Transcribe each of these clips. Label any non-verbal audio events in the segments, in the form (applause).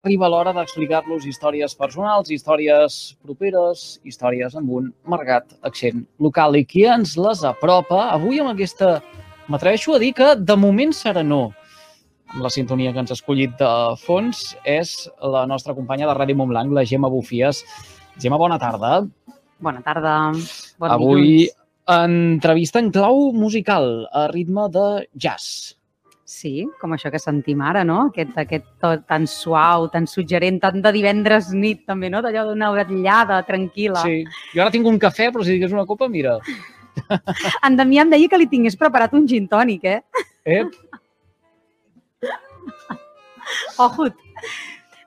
arriba l'hora d'explicar-los històries personals, històries properes, històries amb un marcat accent local. I qui ens les apropa avui amb aquesta... M'atreveixo a dir que de moment serà no. Amb la sintonia que ens ha escollit de fons és la nostra companya de Ràdio Montblanc, la Gemma Bufies. Gemma, bona tarda. Bona tarda. Bon Avui dilluns. entrevista en clau musical a ritme de jazz. Sí, com això que sentim ara, no? Aquest, aquest to tan suau, tan suggerent, tant de divendres nit també, no? D'allò d'una vetllada tranquil·la. Sí. Jo ara tinc un cafè, però si digués una copa, mira. (laughs) En Damià em deia que li tingués preparat un gin tònic, eh? Ep, Ojut!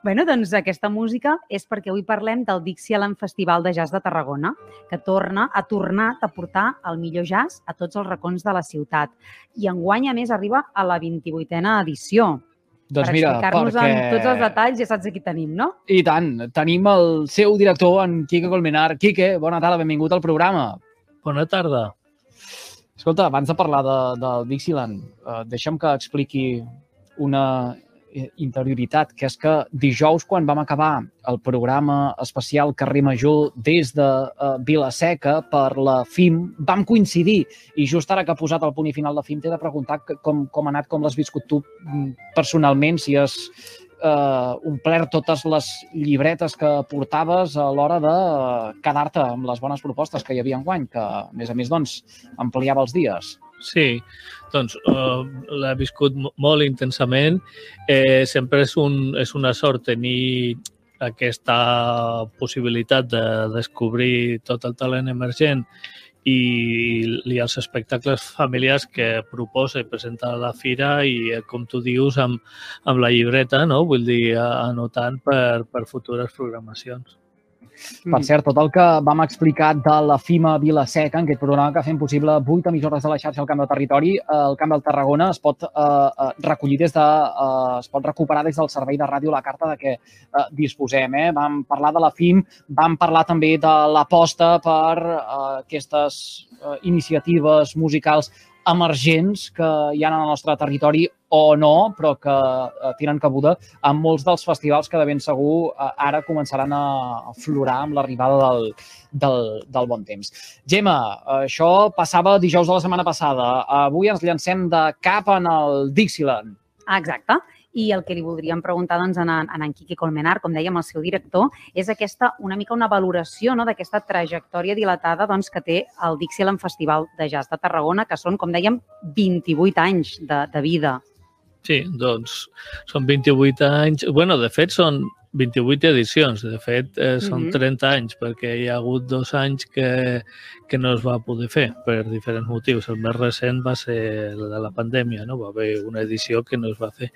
Bueno, doncs aquesta música és perquè avui parlem del Dixieland Festival de Jazz de Tarragona, que torna, ha tornat a portar el millor jazz a tots els racons de la ciutat. I enguany, a més, arriba a la 28a edició. doncs per explicar-nos perquè... amb tots els detalls, ja saps a qui tenim, no? I tant, tenim el seu director, en Quique Colmenar. Quique, bona tarda, benvingut al programa. Bona tarda. Escolta, abans de parlar de, del Dixieland, eh, deixa'm que expliqui una interioritat, que és que dijous, quan vam acabar el programa especial Carrer Major des de eh, Vilaseca per la FIM, vam coincidir. I just ara que ha posat el punt i final de FIM, t'he de preguntar com, com ha anat, com l'has viscut tu mm, personalment, si has eh, omplert totes les llibretes que portaves a l'hora de eh, quedar-te amb les bones propostes que hi havia enguany, que, a més a més, doncs, ampliava els dies. Sí, doncs uh, l'he viscut mo- molt intensament. Eh, sempre és, un, és una sort tenir aquesta possibilitat de descobrir tot el talent emergent i, i els espectacles familiars que proposa i presenta la fira i, eh, com tu dius, amb, amb la llibreta, no? vull dir, anotant per, per futures programacions. Per cert, tot el que vam explicar de la FIMA Vilaseca, en aquest programa que fem possible 8 emissores de la xarxa al Camp del Territori, el Camp del Tarragona es pot eh, eh, recollir des de, eh, es pot recuperar des del servei de ràdio la carta de què eh, disposem. Eh? Vam parlar de la FIM, vam parlar també de l'aposta per eh, aquestes eh, iniciatives musicals emergents que hi ha en el nostre territori o no, però que eh, tenen cabuda en molts dels festivals que de ben segur eh, ara començaran a aflorar amb l'arribada del, del, del bon temps. Gemma, això passava dijous de la setmana passada. Avui ens llancem de cap en el Dixieland. Exacte. I el que li voldríem preguntar doncs, en, en, en Quique Colmenar, com dèiem, el seu director, és aquesta, una mica una valoració no, d'aquesta trajectòria dilatada doncs, que té el Dixieland Festival de Jazz de Tarragona, que són, com dèiem, 28 anys de, de vida. Sí, doncs són 28 anys. bueno, de fet, són 28 edicions. De fet, eh, són Mhm. 30 anys, perquè hi ha hagut dos anys que, que no es va poder fer per diferents motius. El més recent va ser el de la pandèmia, no? Va haver una edició que no es va fer.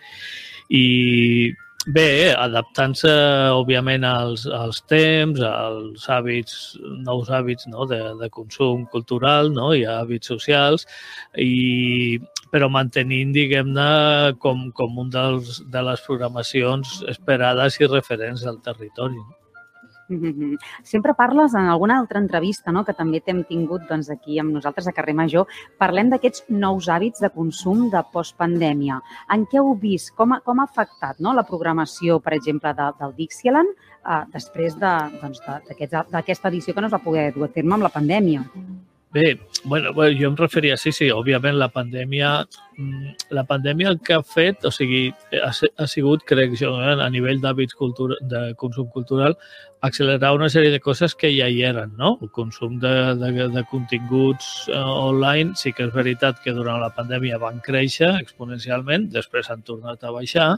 I bé, adaptant-se, òbviament, als, als temps, als hàbits, nous hàbits no? de, de consum cultural no? i hàbits socials, i, però mantenint, diguem-ne, com, com un dels, de les programacions esperades i referents del territori. No? (laughs) Sempre parles en alguna altra entrevista no? que també t'hem tingut doncs, aquí amb nosaltres a Carrer Major. Parlem d'aquests nous hàbits de consum de postpandèmia. En què heu vist? Com ha, com ha afectat no? la programació, per exemple, de, del Dixieland eh, després d'aquesta de, doncs, de- edició que no es va poder dur a terme amb la pandèmia? Bé, bueno, bueno, jo em referia, sí, sí, òbviament la pandèmia, mm, la pandèmia el que ha fet, o sigui, ha, ha sigut, crec jo, eh, a nivell d'hàbits de consum cultural, accelerar una sèrie de coses que ja hi eren, no? El consum de, de, de continguts eh, online, sí que és veritat que durant la pandèmia van créixer exponencialment, després han tornat a baixar,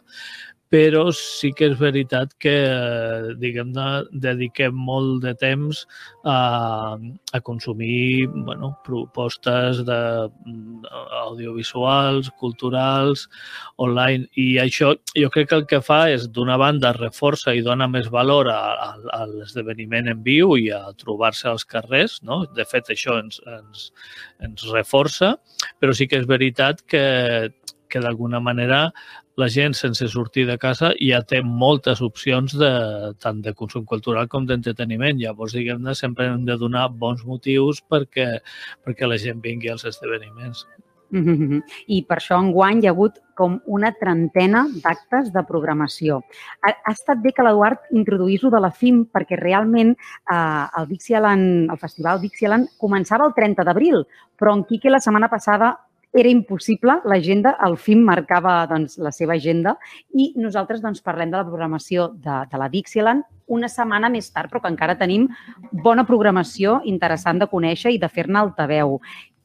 però sí que és veritat que, eh, diguem-ne, dediquem molt de temps a, a consumir bueno, propostes de, mm, audiovisuals, culturals, online, i això jo crec que el que fa és, d'una banda, reforça i dona més valor a, a, a l'esdeveniment en viu i a trobar-se als carrers, no? De fet, això ens, ens, ens reforça, però sí que és veritat que, que d'alguna manera la gent sense sortir de casa ja té moltes opcions de, tant de consum cultural com d'entreteniment. Llavors, diguem-ne, sempre hem de donar bons motius perquè, perquè la gent vingui als esdeveniments. (laughs) I per això enguany hi ha hagut com una trentena d'actes de programació. Ha, ha estat bé que l'Eduard introduís de la FIM perquè realment eh, el Dixieland, el Festival Dixieland començava el 30 d'abril, però en Quique la setmana passada era impossible, l'agenda, el FIM marcava doncs, la seva agenda i nosaltres doncs, parlem de la programació de, de la Dixieland una setmana més tard, però que encara tenim bona programació interessant de conèixer i de fer-ne altaveu.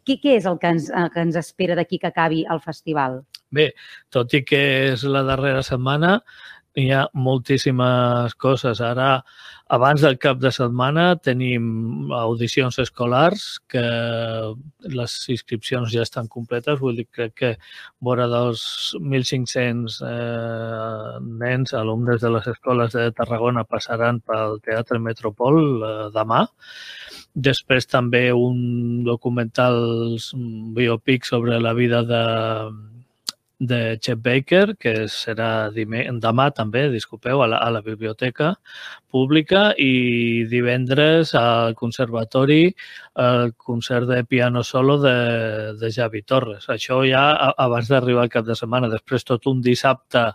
Què, què és el que ens, que ens espera d'aquí que acabi el festival? Bé, tot i que és la darrera setmana, hi ha moltíssimes coses. Ara, abans del cap de setmana, tenim audicions escolars, que les inscripcions ja estan completes. Vull dir, crec que vora dels 1.500 eh, nens, alumnes de les escoles de Tarragona, passaran pel Teatre Metropol eh, demà. Després també un documental biopic sobre la vida de, de Chet Baker, que serà demà també, disculpeu, a la, a la biblioteca pública i divendres al conservatori el concert de piano solo de, de Javi Torres. Això ja abans d'arribar al cap de setmana. Després tot un dissabte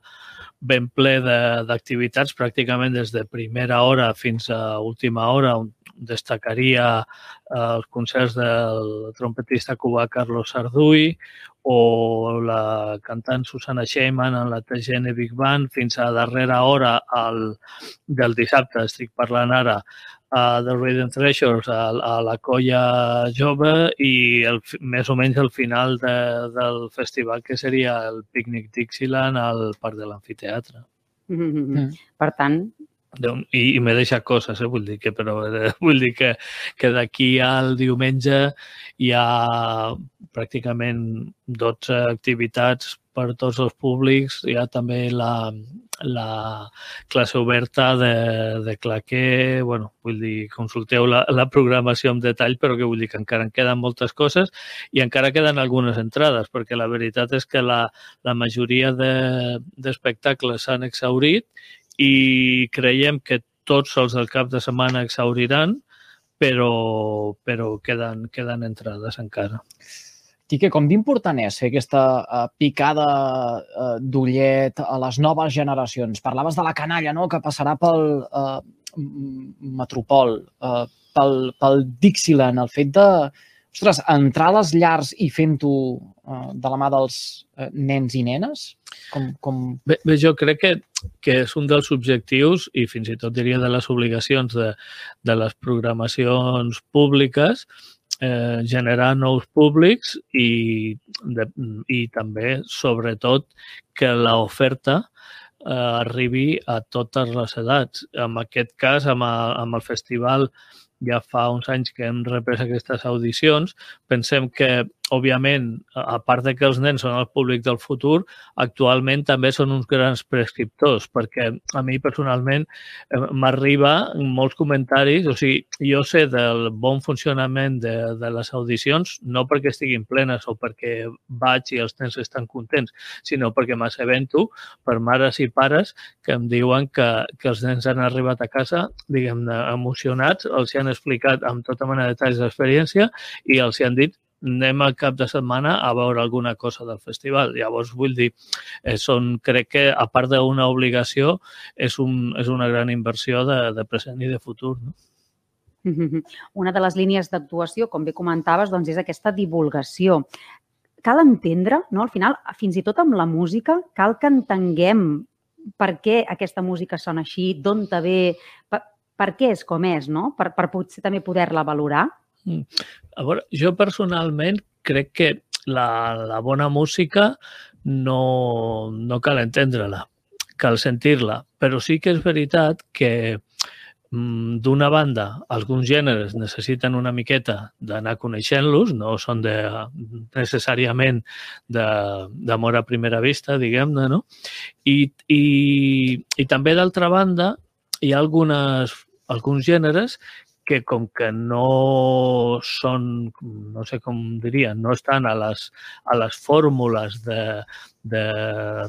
ben ple d'activitats, pràcticament des de primera hora fins a última hora, on destacaria eh, els concerts del trompetista cubà Carlos Sarduy o la cantant Susana Sheiman en la TGN Big Band fins a darrera hora al, del dissabte, estic parlant ara, a The Radiant Treasures, a, a la colla jove i el, més o menys el final de, del festival que seria el Picnic Dixieland al Parc de l'Amfiteatre. Mm -hmm. mm. Per tant, i, i m'he deixat coses, eh? vull dir que, però, eh, (laughs) vull dir que, que d'aquí al diumenge hi ha pràcticament 12 activitats per tots els públics. Hi ha també la, la classe oberta de, de claquer, bueno, vull dir, consulteu la, la programació en detall, però que vull dir que encara en queden moltes coses i encara queden algunes entrades, perquè la veritat és que la, la majoria d'espectacles de, s'han exaurit i creiem que tots els del cap de setmana exauriran, però, però queden, queden entrades encara. Quique, com d'important és fer aquesta uh, picada uh, d'ullet a les noves generacions? Parlaves de la canalla, no?, que passarà pel uh, Metropol, uh, pel, pel Dixieland, el fet de, ostres, entrar a les llars i fent-ho uh, de la mà dels uh, nens i nenes? Com, com... Bé, bé, jo crec que que és un dels objectius i fins i tot diria de les obligacions de, de les programacions públiques eh, generar nous públics i, de, i també, sobretot, que l'oferta eh, arribi a totes les edats. En aquest cas, amb, a, amb el festival ja fa uns anys que hem reprès aquestes audicions, pensem que òbviament, a part de que els nens són el públic del futur, actualment també són uns grans prescriptors, perquè a mi personalment eh, m'arriba molts comentaris, o sigui, jo sé del bon funcionament de, de les audicions, no perquè estiguin plenes o perquè vaig i els nens estan contents, sinó perquè m'assabento per mares i pares que em diuen que, que els nens han arribat a casa, diguem-ne, emocionats, els hi explicat amb tota mena de detalls d'experiència i els hi han dit anem al cap de setmana a veure alguna cosa del festival. Llavors, vull dir, eh, són, crec que, a part d'una obligació, és, un, és una gran inversió de, de present i de futur. No? (laughs) Una de les línies d'actuació, com bé comentaves, doncs és aquesta divulgació. Cal entendre, no? al final, fins i tot amb la música, cal que entenguem per què aquesta música sona així, d'on te ve, per, què és com és, no? per, per potser també poder-la valorar. Mm. A veure, jo personalment crec que la, la bona música no, no cal entendre-la, cal sentir-la, però sí que és veritat que mm, d'una banda, alguns gèneres necessiten una miqueta d'anar coneixent-los, no són de, necessàriament d'amor a primera vista, diguem-ne, no? I, i, i també, d'altra banda, hi ha algunes, alguns gèneres que com que no són, no sé com diria, no estan a les, a les fórmules de, de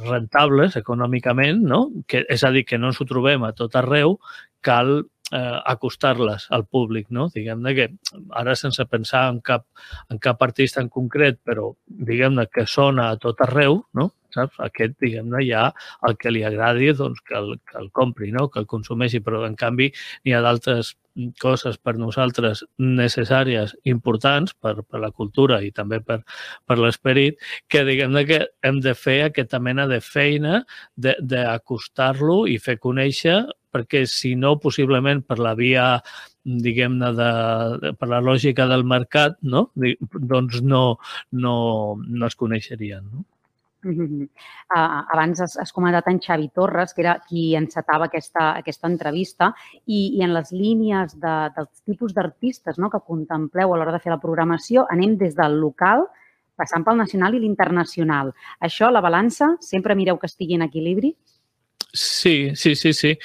rentables econòmicament, no? que, és a dir, que no ens ho trobem a tot arreu, cal eh, acostar-les al públic, no? Diguem-ne que ara sense pensar en cap, en cap artista en concret, però diguem-ne que sona a tot arreu, no? saps? Aquest, diguem-ne, ja el que li agradi, doncs que el, que el compri, no? que el consumeixi, però en canvi n'hi ha d'altres coses per nosaltres necessàries, importants per, per la cultura i també per, per l'esperit, que diguem-ne que hem de fer aquesta mena de feina d'acostar-lo i fer conèixer perquè si no, possiblement per la via diguem-ne, de, de, per la lògica del mercat, no? doncs no, no, no es coneixerien. No? Mm -hmm. uh, abans has, has comentat en Xavi Torres, que era qui encetava aquesta, aquesta entrevista, i, i en les línies de, dels tipus d'artistes no, que contempleu a l'hora de fer la programació, anem des del local, passant pel nacional i l'internacional. Això, la balança, sempre mireu que estigui en equilibri? Sí, sí, sí, sí.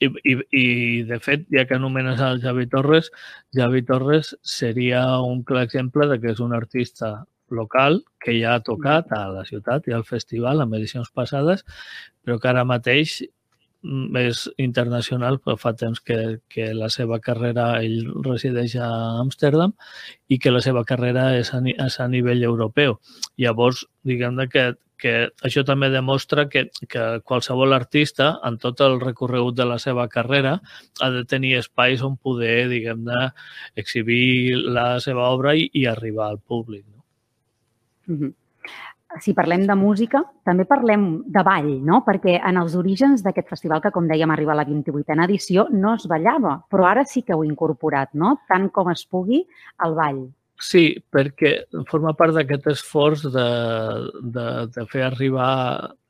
I, i, I, de fet, ja que anomenes el Javi Torres, Javi Torres seria un clar exemple de que és un artista local que ja ha tocat a la ciutat i al festival en edicions passades, però que ara mateix mm, és internacional, però fa temps que, que la seva carrera, ell resideix a Amsterdam i que la seva carrera és a, és a nivell europeu. Llavors, diguem que, que això també demostra que, que qualsevol artista, en tot el recorregut de la seva carrera, ha de tenir espais on poder, diguem-ne, exhibir la seva obra i, i arribar al públic. Mm -hmm. Si parlem de música, també parlem de ball, no? Perquè en els orígens d'aquest festival, que com dèiem arriba a la 28a edició, no es ballava, però ara sí que heu incorporat, no? Tant com es pugui, el ball. Sí, perquè forma part d'aquest esforç de, de, de fer arribar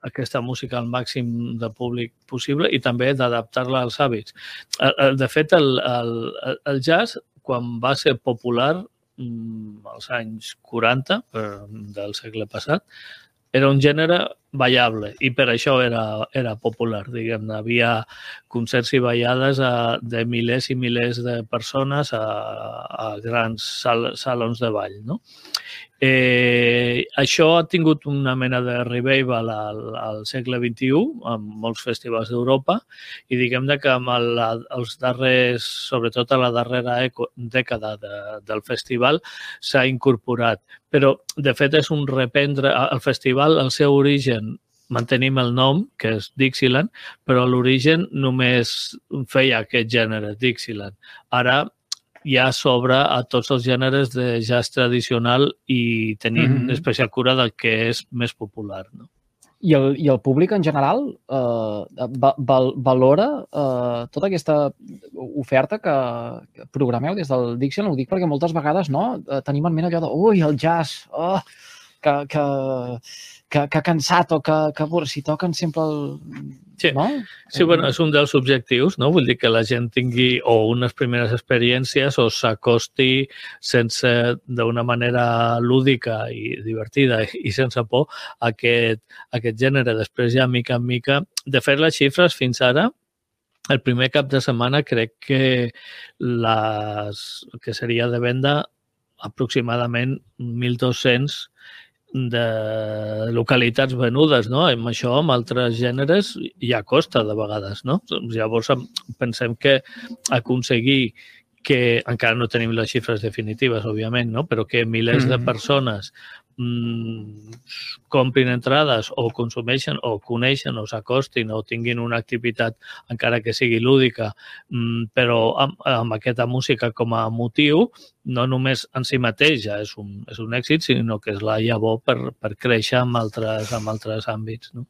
aquesta música al màxim de públic possible i també d'adaptar-la als hàbits. De fet, el, el, el jazz, quan va ser popular, Mm, als anys 40 del segle passat, era un gènere ballable i per això era, era popular, diguem -ne. Havia concerts i ballades a, de milers i milers de persones a, a grans sal, salons de ball. No? Eh, això ha tingut una mena de revival al, al segle XXI, amb molts festivals d'Europa, i diguem que amb el, els darrers, sobretot a la darrera eco, dècada de, del festival, s'ha incorporat. Però, de fet, és un reprendre... El festival, el seu origen mantenim el nom, que és Dixieland, però l'origen només feia aquest gènere, Dixieland. Ara ja s'obre a tots els gèneres de jazz tradicional i tenint mm -hmm. especial cura del que és més popular. No? I el, I el públic en general eh, val, valora eh, tota aquesta oferta que, programeu des del Diction? Ho dic perquè moltes vegades no, eh, tenim en ment allò de ui, el jazz, oh, que, que, que, que cansat o que, que si toquen sempre el... Sí, no? sí bueno, és un dels objectius, no? Vull dir que la gent tingui o unes primeres experiències o s'acosti sense, d'una manera lúdica i divertida i sense por a aquest, a aquest gènere. Després ja, mica en mica, de fet, les xifres fins ara el primer cap de setmana crec que les, que seria de venda aproximadament 1.200 de localitats venudes, no? Amb això, amb altres gèneres, ja costa de vegades, no? Llavors, pensem que aconseguir que encara no tenim les xifres definitives, òbviament, no? però que milers de mm. persones mm, comprin entrades o consumeixen o coneixen o s'acostin o tinguin una activitat encara que sigui lúdica, mm, però amb, amb aquesta música com a motiu, no només en si mateix ja és un, és un èxit, sinó que és la llavor per, per créixer en altres, en altres àmbits. No?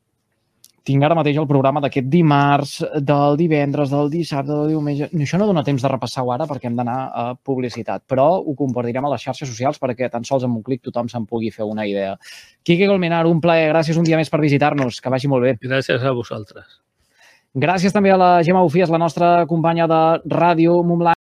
Tinc ara mateix el programa d'aquest dimarts, del divendres, del dissabte, del diumenge... Això no dona temps de repassar-ho ara perquè hem d'anar a publicitat, però ho compartirem a les xarxes socials perquè tan sols amb un clic tothom se'n pugui fer una idea. Quique Golmenar, un plaer. Gràcies un dia més per visitar-nos. Que vagi molt bé. Gràcies a vosaltres. Gràcies també a la Gemma Ufies, la nostra companya de ràdio Montblanc.